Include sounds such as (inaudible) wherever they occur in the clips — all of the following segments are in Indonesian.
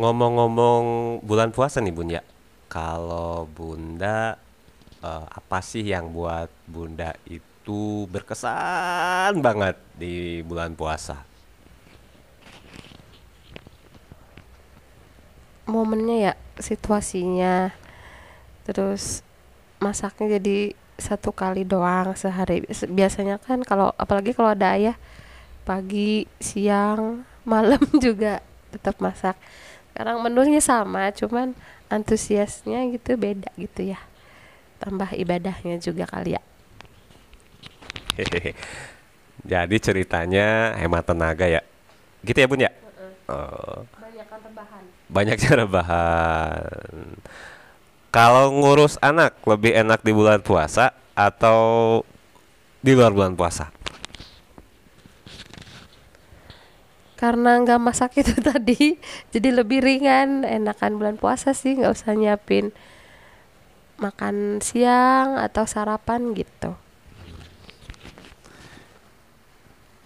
Ngomong-ngomong bulan puasa nih Bun ya. Kalau Bunda eh, apa sih yang buat Bunda itu berkesan banget di bulan puasa? momennya ya situasinya terus masaknya jadi satu kali doang sehari Bias- biasanya kan kalau apalagi kalau ada ayah pagi siang (laughs) malam juga tetap masak sekarang menunya sama cuman antusiasnya gitu beda gitu ya tambah ibadahnya juga kali ya Hehehe. Jadi ceritanya hemat tenaga ya. Gitu ya Bun ya? Oh, banyak rebahan cara bahan. Kalau ngurus anak lebih enak di bulan puasa atau di luar bulan puasa? Karena nggak masak itu (laughs) tadi jadi lebih ringan enakan bulan puasa sih nggak usah nyiapin makan siang atau sarapan gitu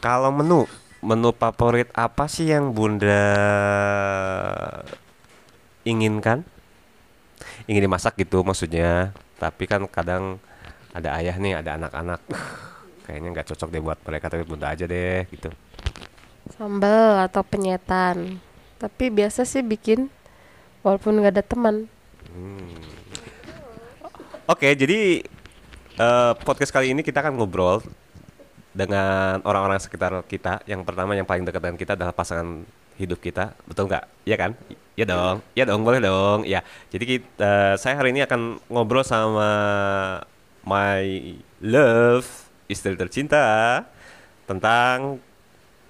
Kalau menu, menu favorit apa sih yang Bunda inginkan? Ingin dimasak gitu maksudnya. Tapi kan kadang ada ayah nih, ada anak-anak. (laughs) Kayaknya nggak cocok deh buat mereka, tapi Bunda aja deh gitu. Sambal atau penyetan tapi biasa sih bikin walaupun nggak ada teman Oke, jadi eh, podcast kali ini kita akan ngobrol dengan orang-orang sekitar kita. Yang pertama yang paling dekat dengan kita adalah pasangan hidup kita, betul nggak? Iya kan? Iya dong, iya dong, boleh dong. Ya, jadi kita, saya hari ini akan ngobrol sama my love, istri tercinta, tentang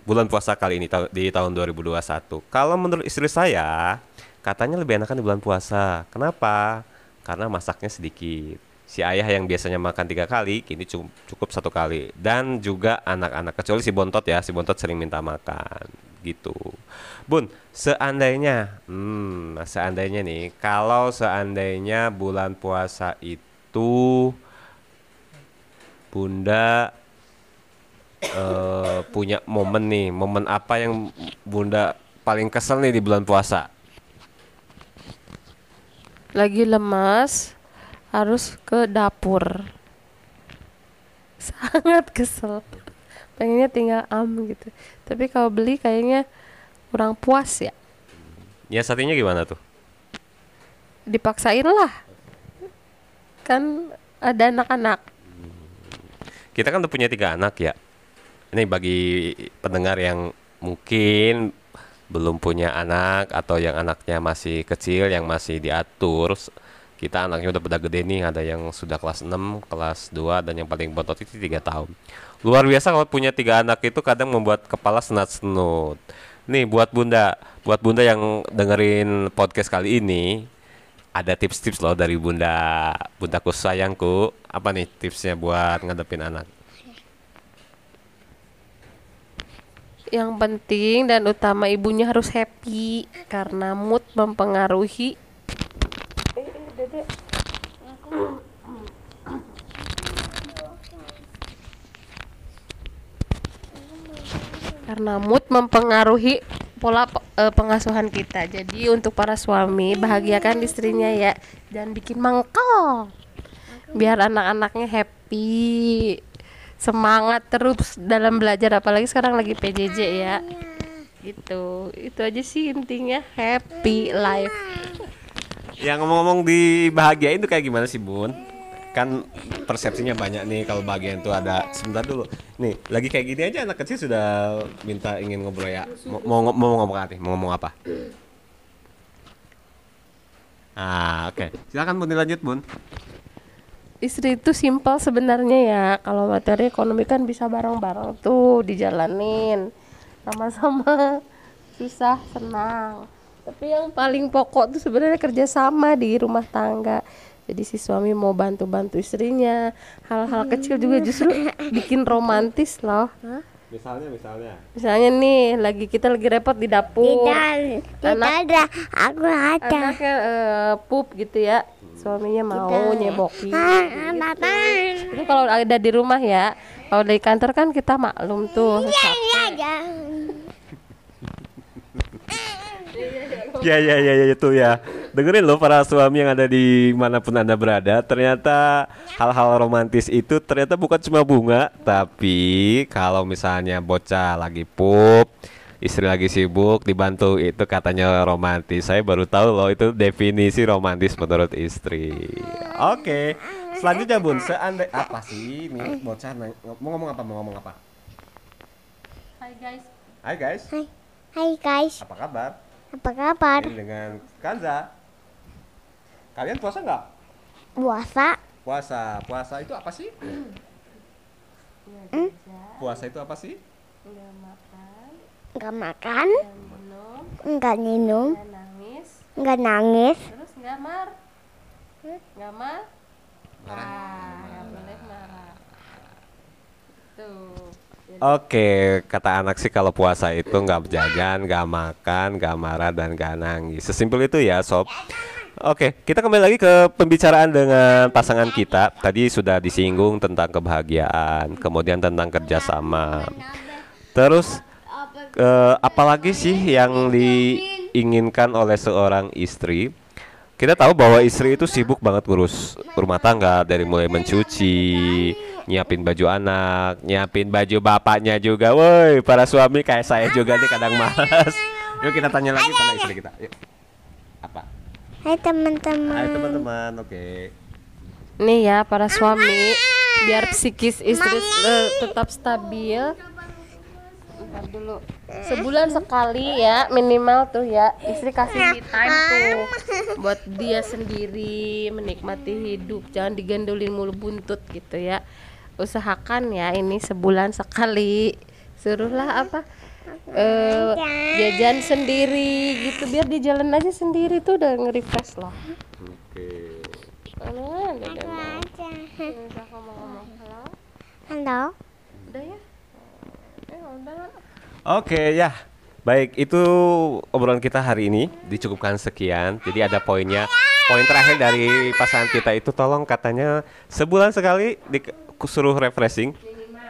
bulan puasa kali ini di tahun 2021. Kalau menurut istri saya, katanya lebih enakan di bulan puasa. Kenapa? Karena masaknya sedikit. Si ayah yang biasanya makan tiga kali, kini cu- cukup satu kali. Dan juga anak-anak, kecuali si bontot ya, si bontot sering minta makan. Gitu. Bun, seandainya, hmm, seandainya nih, kalau seandainya bulan puasa itu Bunda eh, punya momen nih, momen apa yang Bunda paling kesel nih di bulan puasa? lagi lemas harus ke dapur. Sangat kesel. Pengennya tinggal am gitu. Tapi kalau beli kayaknya kurang puas ya. Ya satunya gimana tuh? dipaksain lah. Kan ada anak-anak. Kita kan udah punya tiga anak ya. Ini bagi pendengar yang mungkin belum punya anak atau yang anaknya masih kecil yang masih diatur. Kita anaknya udah pada gede nih, ada yang sudah kelas 6, kelas 2 dan yang paling bontot itu 3 tahun. Luar biasa kalau punya tiga anak itu kadang membuat kepala senat-senut. Nih buat Bunda, buat Bunda yang dengerin podcast kali ini, ada tips-tips loh dari Bunda, Bundaku sayangku. Apa nih tipsnya buat ngadepin anak? Yang penting dan utama ibunya harus happy karena mood mempengaruhi. Karena mood mempengaruhi pola eh, pengasuhan kita. Jadi untuk para suami bahagiakan istrinya ya. Dan bikin mangkal biar anak-anaknya happy semangat terus dalam belajar apalagi sekarang lagi PJJ ya gitu itu aja sih intinya happy life Yang ngomong-ngomong dibahagiain tuh kayak gimana sih Bun? Kan persepsinya banyak nih kalau bahagian tuh ada sebentar dulu. Nih, lagi kayak gini aja anak kecil sudah minta ingin ngobrol ya. Mau mau, mau ngomong apa nih? Mau ngomong apa? Ah, oke. Silakan Bun dilanjut Bun. Istri itu simpel sebenarnya ya. Kalau materi ekonomi kan bisa bareng-bareng tuh dijalanin. Sama-sama susah senang. Tapi yang paling pokok tuh sebenarnya kerjasama di rumah tangga. Jadi si suami mau bantu-bantu istrinya. Hal-hal kecil juga justru bikin romantis loh. Misalnya misalnya. misalnya nih lagi kita lagi repot di dapur. Tidak, tidak ada. Aku ada. anaknya eh, pup gitu ya suaminya mau nyebokin Ah, Papa. itu kalau ada di rumah ya kalau dari kantor kan kita maklum tuh Iya, iya. Ya ya ya ya itu ya. Dengerin loh para suami yang ada di mana pun anda berada. Ternyata hal-hal romantis itu ternyata bukan cuma bunga, tapi kalau misalnya bocah lagi pup, istri lagi sibuk, dibantu itu katanya romantis. Saya baru tahu loh itu definisi romantis menurut istri. Oke. Selanjutnya Bun, seandai apa sih ini bocah nang- mau ngomong apa mau ngomong apa? Hai guys. Hai guys, Hai, hai guys, apa kabar? apa kabar? Ini dengan Kanza. Kalian puasa nggak? Puasa? Puasa, puasa itu apa sih? Hmm? Puasa itu apa sih? Nggak makan, Nggak makan, nggak minum, nggak nangis, nggak nangis, terus nggak mar, nggak mar, marah, nggak boleh marah. Tuh. Jadi, Oke, kata anak sih kalau puasa itu nggak jajan, nggak makan, nggak marah dan nggak nangis. Sesimpel itu ya, sob. Oke, kita kembali lagi ke pembicaraan dengan pasangan kita. Tadi sudah disinggung tentang kebahagiaan, kemudian tentang kerjasama. Terus, eh, apalagi sih yang diinginkan oleh seorang istri? Kita tahu bahwa istri itu sibuk banget ngurus rumah tangga dari mulai mencuci, nyiapin baju anak, nyiapin baju bapaknya juga. Woi, para suami kayak saya juga nih kadang malas. Yuk kita tanya lagi pada istri kita. Yuk. Apa? hai teman-teman. Hai teman-teman, oke. Nih ya para suami, biar psikis istri eh, tetap stabil. Bentar dulu. Sebulan sekali ya minimal tuh ya istri kasih me time tuh buat dia sendiri menikmati hidup. Jangan digandolin mulu buntut gitu ya. Usahakan ya ini sebulan sekali. Suruhlah apa? eh jajan sendiri gitu biar di jalan aja sendiri tuh udah nge-refresh loh. Oke. Mana ada. Halo? Halo. Udah ya? Eh, udah. Oke ya, baik itu obrolan kita hari ini dicukupkan sekian. Jadi ada poinnya. Poin terakhir dari pasangan kita itu tolong katanya sebulan sekali disuruh refreshing.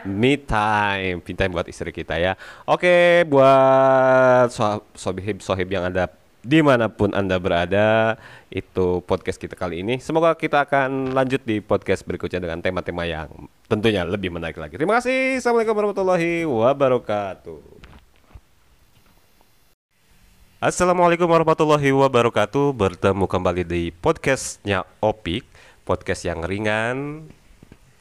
Me time, me time buat istri kita ya. Oke, buat so sohib sohib yang ada di mana pun anda berada, itu podcast kita kali ini. Semoga kita akan lanjut di podcast berikutnya dengan tema-tema yang tentunya lebih menarik lagi. Terima kasih. Assalamualaikum warahmatullahi wabarakatuh. Assalamualaikum warahmatullahi wabarakatuh Bertemu kembali di podcastnya Opik Podcast yang ringan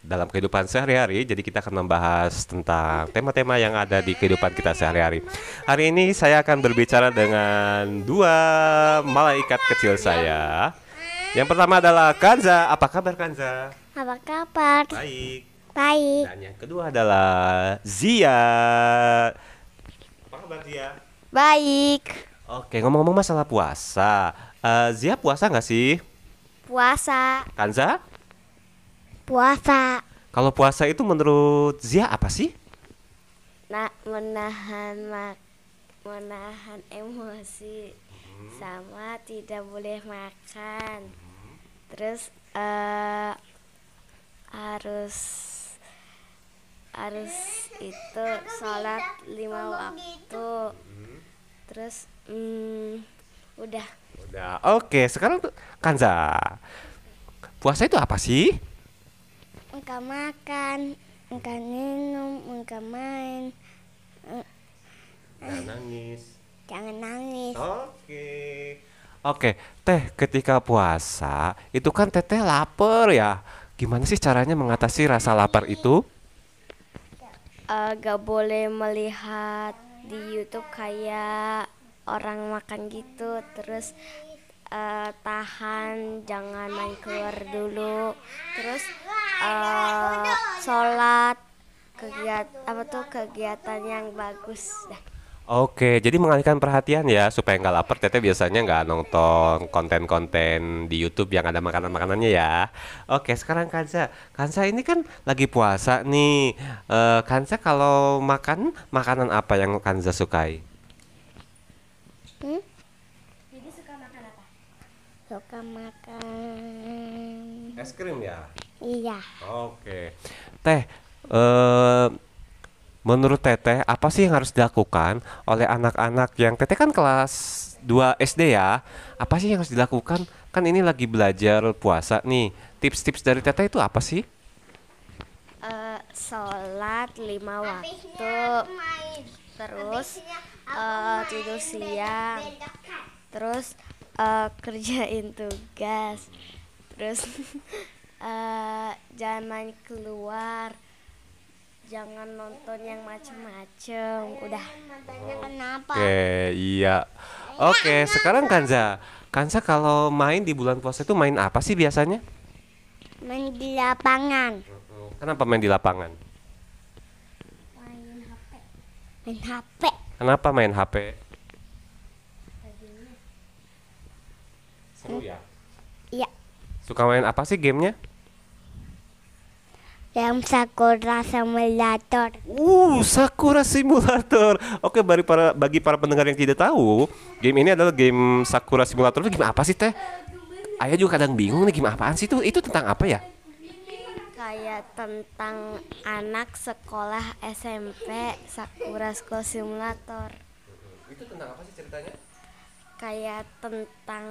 dalam kehidupan sehari-hari Jadi kita akan membahas tentang tema-tema yang ada di kehidupan kita sehari-hari Hari ini saya akan berbicara dengan dua malaikat kecil saya Yang pertama adalah Kanza Apa kabar Kanza? Apa kabar? Baik Baik. Dan yang kedua adalah Zia Apa kabar Zia? Baik. Oke, ngomong-ngomong masalah puasa, eh, Zia puasa nggak sih? Puasa. Kanza? Puasa. Kalau puasa itu menurut Zia apa sih? Nak menahan mak menahan emosi sama tidak boleh makan. Terus eh harus harus itu sholat lima waktu. Terus hmm, udah Udah. Oke, sekarang tuh Kanza. Puasa itu apa sih? enggak makan, enggak minum, enggak main, Nggak nangis. jangan nangis. Oke. Oke, Teh, ketika puasa itu kan Teteh lapar ya. Gimana sih caranya mengatasi rasa lapar itu? Eh, gak boleh melihat di YouTube kayak orang makan gitu terus eh, tahan jangan main keluar dulu terus eh, sholat kegiatan apa tuh kegiatan yang bagus. Oke, jadi mengalihkan perhatian ya supaya nggak lapar. Teteh biasanya nggak nonton konten-konten di YouTube yang ada makanan-makanannya ya. Oke, sekarang Kansa, Kansa ini kan lagi puasa nih. Eh, Kansa kalau makan makanan apa yang Kansa sukai? Suka makan Es krim ya. iya Oke, Teh, eh menurut Teteh apa sih yang harus dilakukan oleh anak-anak yang Teteh kan kelas 2 SD ya? Apa sih yang harus dilakukan? Kan ini lagi belajar puasa nih. Tips-tips dari Teteh itu apa sih? Eh, sholat lima waktu terus eh, tidur siang. terus eh, kerjain tugas. Terus (laughs) eh, jangan main keluar. Jangan nonton yang macem-macem. Udah. Kenapa? Oke, iya. Oke, sekarang Kanza. Kanza kalau main di bulan puasa itu main apa sih biasanya? main di lapangan. Kenapa main di lapangan? Main HP Kenapa main HP? Seru ya? iya Suka main apa sih gamenya? yang Sakura Simulator Uh, Sakura Simulator. Oke, bagi para bagi para pendengar yang tidak tahu, game ini adalah game Sakura Simulator itu game apa sih, Teh? Ayah juga kadang bingung nih game apaan sih itu? Itu tentang apa ya? Kayak tentang anak sekolah SMP Sakura School Simulator Itu tentang apa sih ceritanya? kayak tentang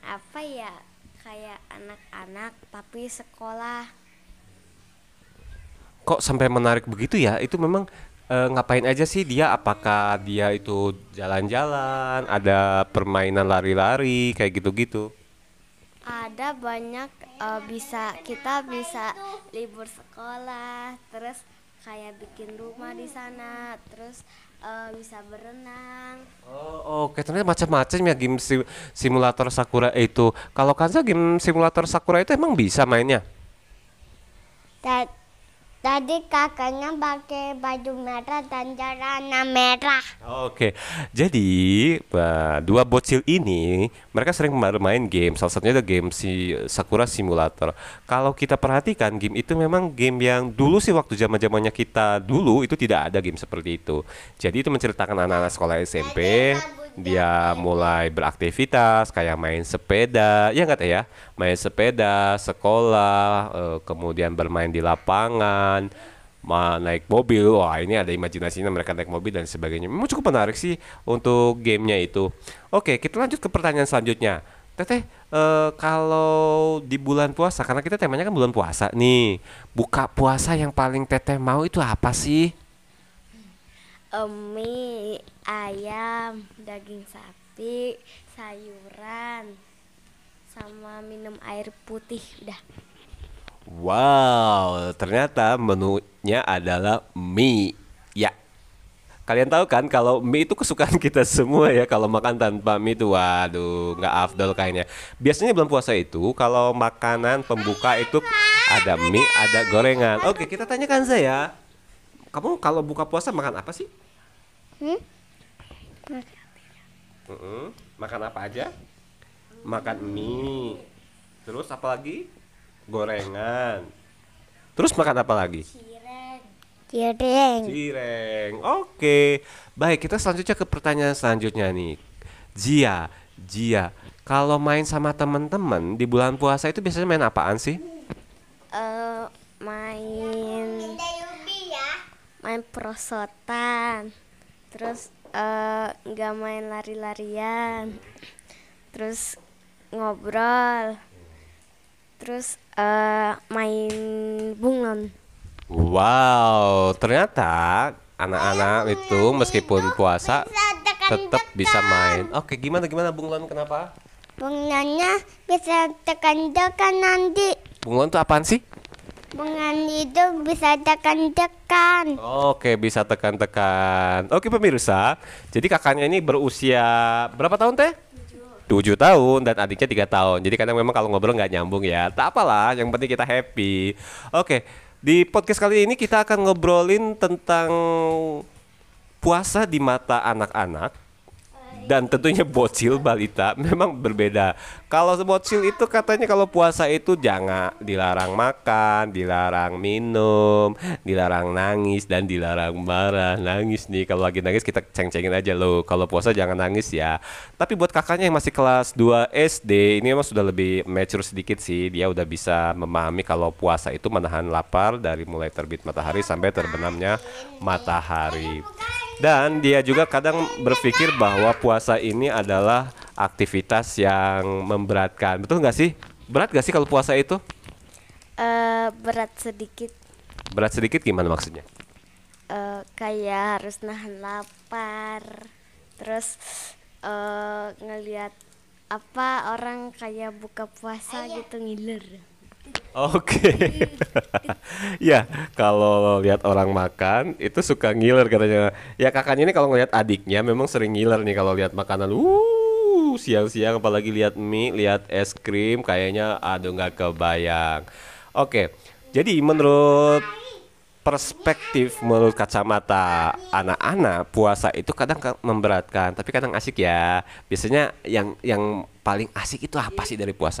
apa ya kayak anak-anak tapi sekolah Kok sampai menarik begitu ya? Itu memang eh, ngapain aja sih dia? Apakah dia itu jalan-jalan, ada permainan lari-lari kayak gitu-gitu? Ada banyak eh, bisa kita bisa libur sekolah terus kayak bikin rumah di sana terus eh, bisa berenang Oh, oke ternyata macam-macam ya game si- simulator Sakura itu. Kalau Kanza game simulator Sakura itu emang bisa mainnya? Tadi kakaknya pakai baju merah dan celana merah Oke, jadi eh, dua bocil ini mereka sering bermain game. Salah satunya ada game si Sakura Simulator. Kalau kita perhatikan game itu memang game yang dulu sih waktu zaman zamannya kita dulu itu tidak ada game seperti itu. Jadi itu menceritakan anak-anak sekolah SMP dia mulai beraktivitas kayak main sepeda, ya nggak ya? Main sepeda, sekolah, eh, kemudian bermain di lapangan naik mobil. Wah ini ada imajinasinya mereka naik mobil dan sebagainya. Memang cukup menarik sih untuk gamenya itu. Oke kita lanjut ke pertanyaan selanjutnya. Teteh eh, kalau di bulan puasa karena kita temanya kan bulan puasa nih. Buka puasa yang paling teteh mau itu apa sih mie ayam daging sapi sayuran sama minum air putih udah wow ternyata menunya adalah mie ya Kalian tahu kan kalau mie itu kesukaan (laughs) kita semua ya kalau makan tanpa mie itu waduh nggak afdol kayaknya. Biasanya bulan puasa itu kalau makanan pembuka itu ada mie, ada gorengan. Oke, kita tanyakan saya. Kamu kalau buka puasa makan apa sih? Mm-mm. Makan apa aja? Makan mie. Terus apa lagi? Gorengan. Terus makan apa lagi? Cireng Cireng. Oke. Baik, kita selanjutnya ke pertanyaan selanjutnya nih. Jia, Jia, kalau main sama teman-teman di bulan puasa itu biasanya main apaan sih? Eh, main main prosotan terus eh, nggak main lari-larian terus ngobrol terus eh, main bunglon Wow, ternyata anak-anak itu meskipun puasa tetap bisa main. Oke, gimana gimana Bung Lon kenapa? bunglonnya bisa tekan-tekan nanti Bung Lon tuh apaan sih? Bunglon itu bisa tekan-tekan Oke, bisa tekan-tekan. Oke pemirsa, jadi kakaknya ini berusia berapa tahun teh? 7 tahun dan adiknya tiga tahun. Jadi kadang memang kalau ngobrol nggak nyambung ya. Tak apalah, yang penting kita happy. Oke, di podcast kali ini kita akan ngobrolin tentang puasa di mata anak-anak dan tentunya bocil balita memang berbeda. Kalau bocil itu katanya kalau puasa itu jangan dilarang makan, dilarang minum, dilarang nangis dan dilarang marah. Nangis nih kalau lagi nangis kita ceng-cengin aja loh. Kalau puasa jangan nangis ya. Tapi buat kakaknya yang masih kelas 2 SD ini memang sudah lebih mature sedikit sih. Dia udah bisa memahami kalau puasa itu menahan lapar dari mulai terbit matahari sampai terbenamnya matahari. Dan dia juga kadang berpikir bahwa puasa ini adalah aktivitas yang memberatkan. Betul nggak sih? Berat nggak sih kalau puasa itu? Eh, berat sedikit Berat sedikit gimana maksudnya? eh, kayak harus nahan lapar terus eh, ngelihat apa orang kayak buka puasa gitu ngiler Oke. (laughs) ya, kalau lihat orang makan itu suka ngiler katanya. Ya kakaknya ini kalau ngelihat adiknya memang sering ngiler nih kalau lihat makanan. Uh, siang-siang apalagi lihat mie, lihat es krim kayaknya aduh nggak kebayang. Oke. Jadi menurut perspektif menurut kacamata anak-anak puasa itu kadang ka- memberatkan tapi kadang asik ya biasanya yang yang paling asik itu apa sih dari puasa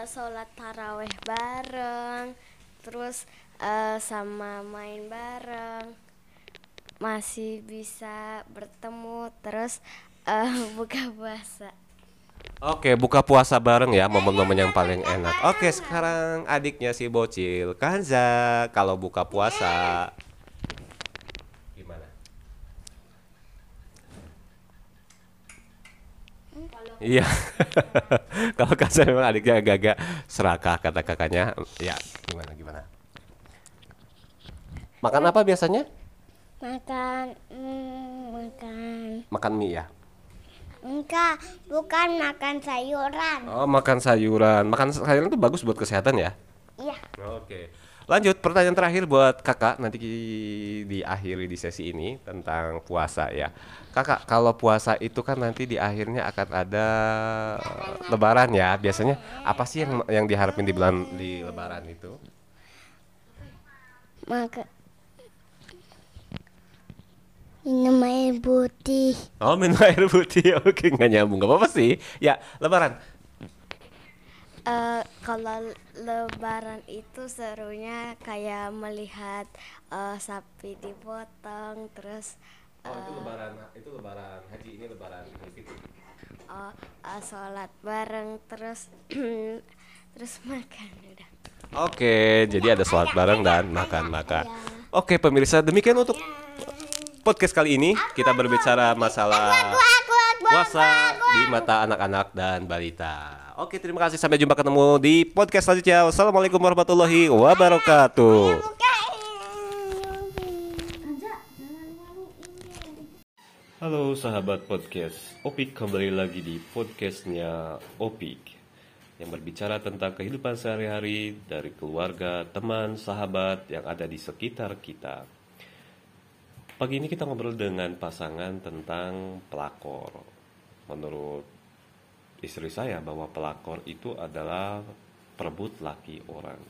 Eh, sholat taraweh bareng terus eh, sama main bareng masih bisa bertemu terus eh, (laughs) buka puasa. Oke, buka puasa bareng ya, momen-momen yang paling enak. Oke, sekarang adiknya si bocil, Kanza, kalau buka puasa gimana? Iya, (laughs) kalau Kanza memang adiknya agak-agak serakah kata kakaknya. Ya, gimana gimana? Makan apa biasanya? Makan, mm, makan. Makan mie ya. Enggak, bukan makan sayuran. Oh, makan sayuran. Makan sayuran itu bagus buat kesehatan ya? Iya. Oke. Lanjut pertanyaan terakhir buat kakak nanti diakhiri di sesi ini tentang puasa ya. Kakak kalau puasa itu kan nanti di akhirnya akan ada eh, lebaran ya. Biasanya apa sih yang yang diharapin di bulan di lebaran itu? Maka minum air putih. Oh minum air putih. (laughs) Oke nggak nyambung nggak apa-apa sih. Ya lebaran. Eh, kalau lebaran itu serunya kayak melihat eh, sapi dipotong terus Oh itu lebaran itu lebaran haji ini lebaran Fitri. eh, eh, sholat bareng terus (clears throat) terus makan udah Oke, jadi ada sholat bareng dan makan-makan. Oke, pemirsa, demikian untuk podcast kali ini kita berbicara masalah puasa di mata anak-anak dan balita. Oke, terima kasih. Sampai jumpa ketemu di podcast selanjutnya. Wassalamualaikum warahmatullahi wabarakatuh. Halo sahabat podcast, Opik kembali lagi di podcastnya Opik yang berbicara tentang kehidupan sehari-hari dari keluarga, teman, sahabat yang ada di sekitar kita. Pagi ini kita ngobrol dengan pasangan tentang pelakor. Menurut istri saya bahwa pelakor itu adalah perebut laki orang.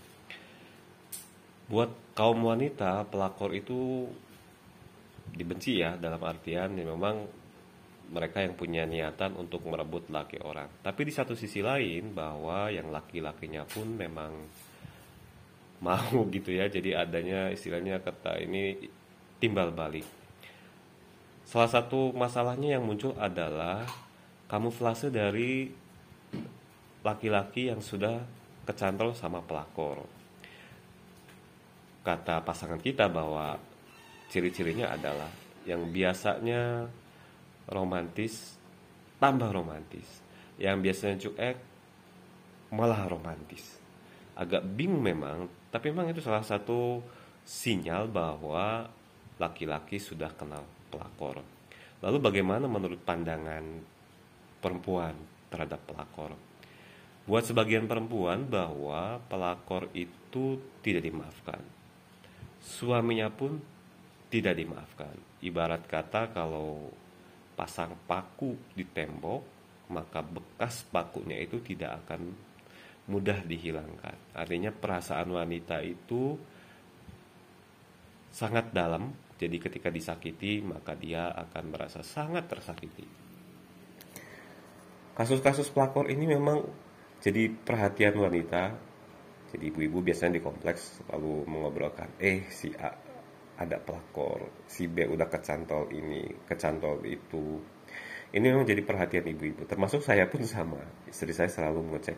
Buat kaum wanita, pelakor itu dibenci ya dalam artian ya memang mereka yang punya niatan untuk merebut laki orang. Tapi di satu sisi lain bahwa yang laki-lakinya pun memang mau (laughs) gitu ya. Jadi adanya istilahnya kata ini timbal balik. Salah satu masalahnya yang muncul adalah kamuflase dari laki-laki yang sudah kecantol sama pelakor. Kata pasangan kita bahwa ciri-cirinya adalah yang biasanya romantis tambah romantis yang biasanya cuek malah romantis agak bingung memang tapi memang itu salah satu sinyal bahwa laki-laki sudah kenal pelakor lalu bagaimana menurut pandangan perempuan terhadap pelakor buat sebagian perempuan bahwa pelakor itu tidak dimaafkan suaminya pun tidak dimaafkan. Ibarat kata kalau pasang paku di tembok, maka bekas pakunya itu tidak akan mudah dihilangkan. Artinya perasaan wanita itu sangat dalam Jadi ketika disakiti, maka dia akan merasa sangat tersakiti. Kasus-kasus pelakor ini memang jadi perhatian wanita. Jadi ibu-ibu biasanya di kompleks selalu mengobrolkan, eh si A ada pelakor, si B udah kecantol ini, kecantol itu. Ini memang jadi perhatian ibu-ibu. Termasuk saya pun sama. Istri saya selalu mengecek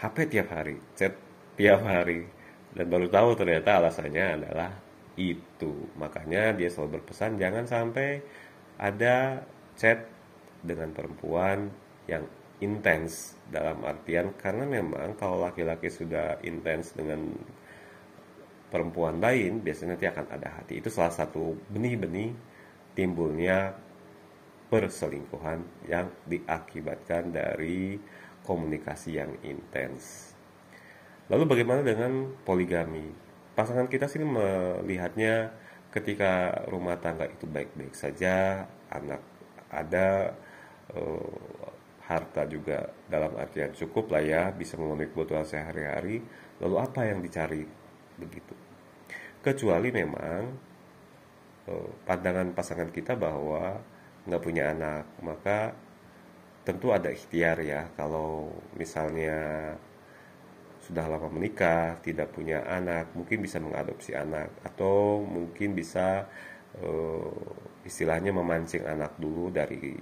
HP tiap hari, chat tiap hari. Dan baru tahu ternyata alasannya adalah itu. Makanya dia selalu berpesan jangan sampai ada chat dengan perempuan yang intens dalam artian karena memang kalau laki-laki sudah intens dengan perempuan lain biasanya nanti akan ada hati itu salah satu benih-benih timbulnya perselingkuhan yang diakibatkan dari komunikasi yang intens. Lalu bagaimana dengan poligami? Pasangan kita sih melihatnya ketika rumah tangga itu baik-baik saja, anak ada, eh, harta juga dalam artian cukup lah ya, bisa memenuhi kebutuhan sehari-hari. Lalu apa yang dicari begitu? Kecuali memang eh, pandangan pasangan kita bahwa nggak punya anak, maka tentu ada ikhtiar ya. Kalau misalnya sudah lama menikah, tidak punya anak, mungkin bisa mengadopsi anak atau mungkin bisa uh, istilahnya memancing anak dulu dari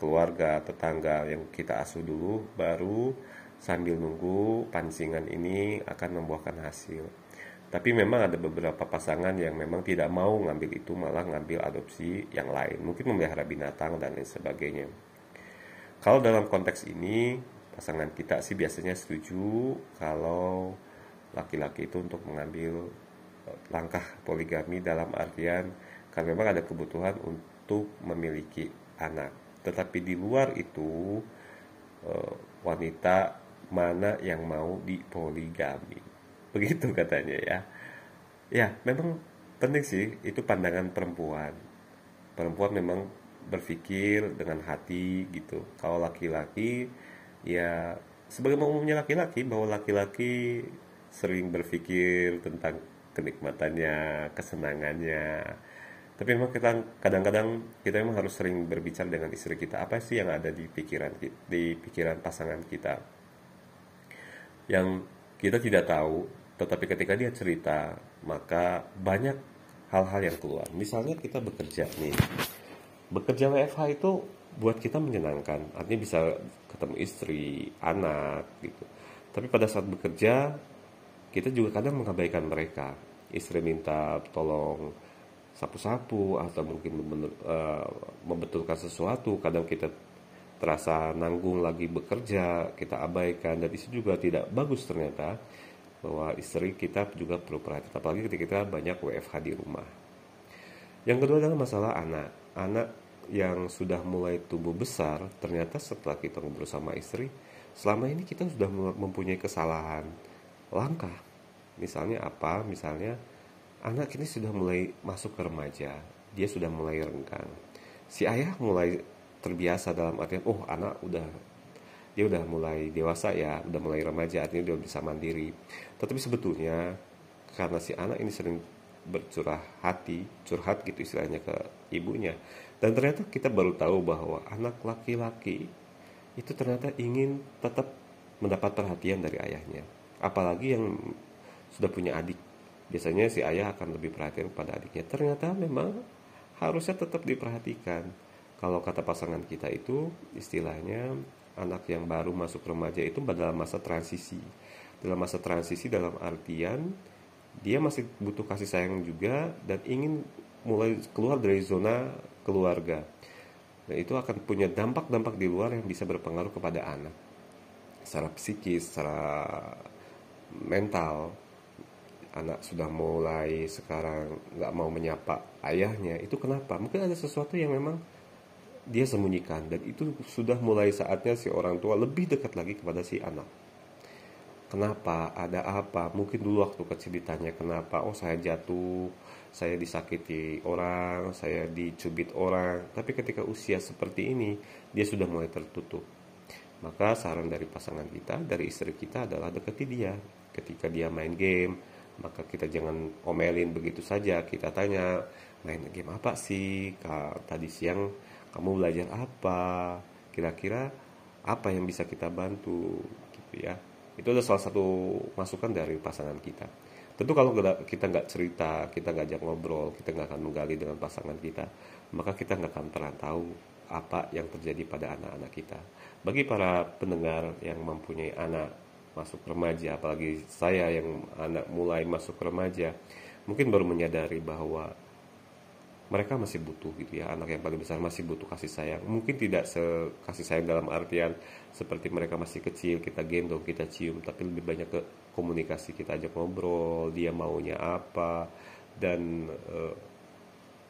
keluarga, tetangga yang kita asuh dulu, baru sambil nunggu pancingan ini akan membuahkan hasil. Tapi memang ada beberapa pasangan yang memang tidak mau ngambil itu, malah ngambil adopsi yang lain, mungkin memelihara binatang dan lain sebagainya. Kalau dalam konteks ini pasangan kita sih biasanya setuju kalau laki-laki itu untuk mengambil eh, langkah poligami dalam artian karena memang ada kebutuhan untuk memiliki anak. Tetapi di luar itu eh, wanita mana yang mau dipoligami. Begitu katanya ya. Ya, memang penting sih itu pandangan perempuan. Perempuan memang berpikir dengan hati gitu. Kalau laki-laki ya sebagai umumnya laki-laki bahwa laki-laki sering berpikir tentang kenikmatannya, kesenangannya. Tapi memang kita kadang-kadang kita memang harus sering berbicara dengan istri kita apa sih yang ada di pikiran di pikiran pasangan kita yang kita tidak tahu, tetapi ketika dia cerita maka banyak hal-hal yang keluar. Misalnya kita bekerja nih, bekerja WFH itu buat kita menyenangkan, artinya bisa ketemu istri, anak gitu. Tapi pada saat bekerja kita juga kadang mengabaikan mereka. Istri minta tolong sapu-sapu atau mungkin uh, membetulkan sesuatu, kadang kita terasa nanggung lagi bekerja, kita abaikan dan itu juga tidak bagus ternyata bahwa istri kita juga perlu perhatian apalagi ketika kita banyak WFH di rumah. Yang kedua adalah masalah anak. Anak yang sudah mulai tumbuh besar, ternyata setelah kita ngobrol sama istri, selama ini kita sudah mempunyai kesalahan langkah. Misalnya apa? Misalnya anak ini sudah mulai masuk ke remaja, dia sudah mulai renggang. Si ayah mulai terbiasa dalam artian, oh anak udah dia udah mulai dewasa ya, udah mulai remaja, artinya dia bisa mandiri. Tetapi sebetulnya karena si anak ini sering bercurah hati, curhat gitu istilahnya ke ibunya, dan ternyata kita baru tahu bahwa anak laki-laki itu ternyata ingin tetap mendapat perhatian dari ayahnya. Apalagi yang sudah punya adik. Biasanya si ayah akan lebih perhatian kepada adiknya. Ternyata memang harusnya tetap diperhatikan. Kalau kata pasangan kita itu istilahnya anak yang baru masuk remaja itu dalam masa transisi. Dalam masa transisi dalam artian dia masih butuh kasih sayang juga dan ingin mulai keluar dari zona keluarga. Dan itu akan punya dampak-dampak di luar yang bisa berpengaruh kepada anak. Secara psikis, secara mental, anak sudah mulai sekarang nggak mau menyapa ayahnya. Itu kenapa? Mungkin ada sesuatu yang memang dia sembunyikan dan itu sudah mulai saatnya si orang tua lebih dekat lagi kepada si anak. Kenapa? Ada apa? Mungkin dulu waktu kecil ditanya kenapa? Oh saya jatuh, saya disakiti orang, saya dicubit orang. Tapi ketika usia seperti ini, dia sudah mulai tertutup. Maka saran dari pasangan kita, dari istri kita adalah dekati dia. Ketika dia main game, maka kita jangan omelin begitu saja. Kita tanya, main game apa sih? Ka- tadi siang kamu belajar apa? Kira-kira apa yang bisa kita bantu? Gitu ya. Itu adalah salah satu masukan dari pasangan kita. Tentu kalau kita nggak cerita kita nggak ajak ngobrol kita nggak akan menggali dengan pasangan kita maka kita nggak akan pernah tahu apa yang terjadi pada anak-anak kita. Bagi para pendengar yang mempunyai anak masuk remaja apalagi saya yang anak mulai masuk remaja mungkin baru menyadari bahwa mereka masih butuh gitu ya anak yang paling besar masih butuh kasih sayang. Mungkin tidak se kasih sayang dalam artian seperti mereka masih kecil kita gendong kita cium tapi lebih banyak ke komunikasi kita ajak ngobrol dia maunya apa dan eh,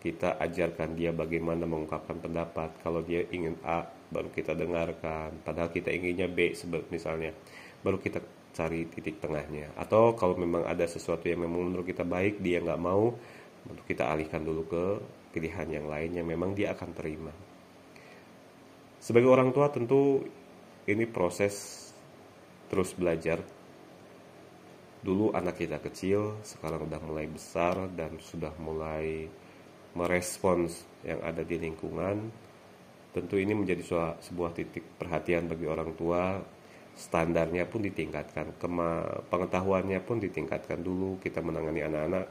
kita ajarkan dia bagaimana mengungkapkan pendapat. Kalau dia ingin A baru kita dengarkan. Padahal kita inginnya B sebab misalnya baru kita cari titik tengahnya. Atau kalau memang ada sesuatu yang memang menurut kita baik dia nggak mau untuk kita alihkan dulu ke pilihan yang lain yang memang dia akan terima. Sebagai orang tua tentu ini proses terus belajar. Dulu anak kita kecil sekarang udah mulai besar dan sudah mulai merespons yang ada di lingkungan tentu ini menjadi sebuah titik perhatian bagi orang tua standarnya pun ditingkatkan kema pengetahuannya pun ditingkatkan. Dulu kita menangani anak-anak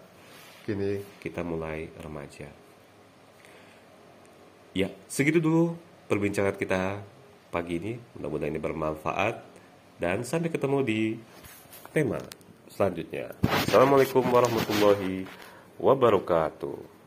kini? kita mulai remaja. Ya segitu dulu perbincangan kita pagi ini. Mudah-mudahan ini bermanfaat. Dan sampai ketemu di tema selanjutnya. Assalamualaikum warahmatullahi wabarakatuh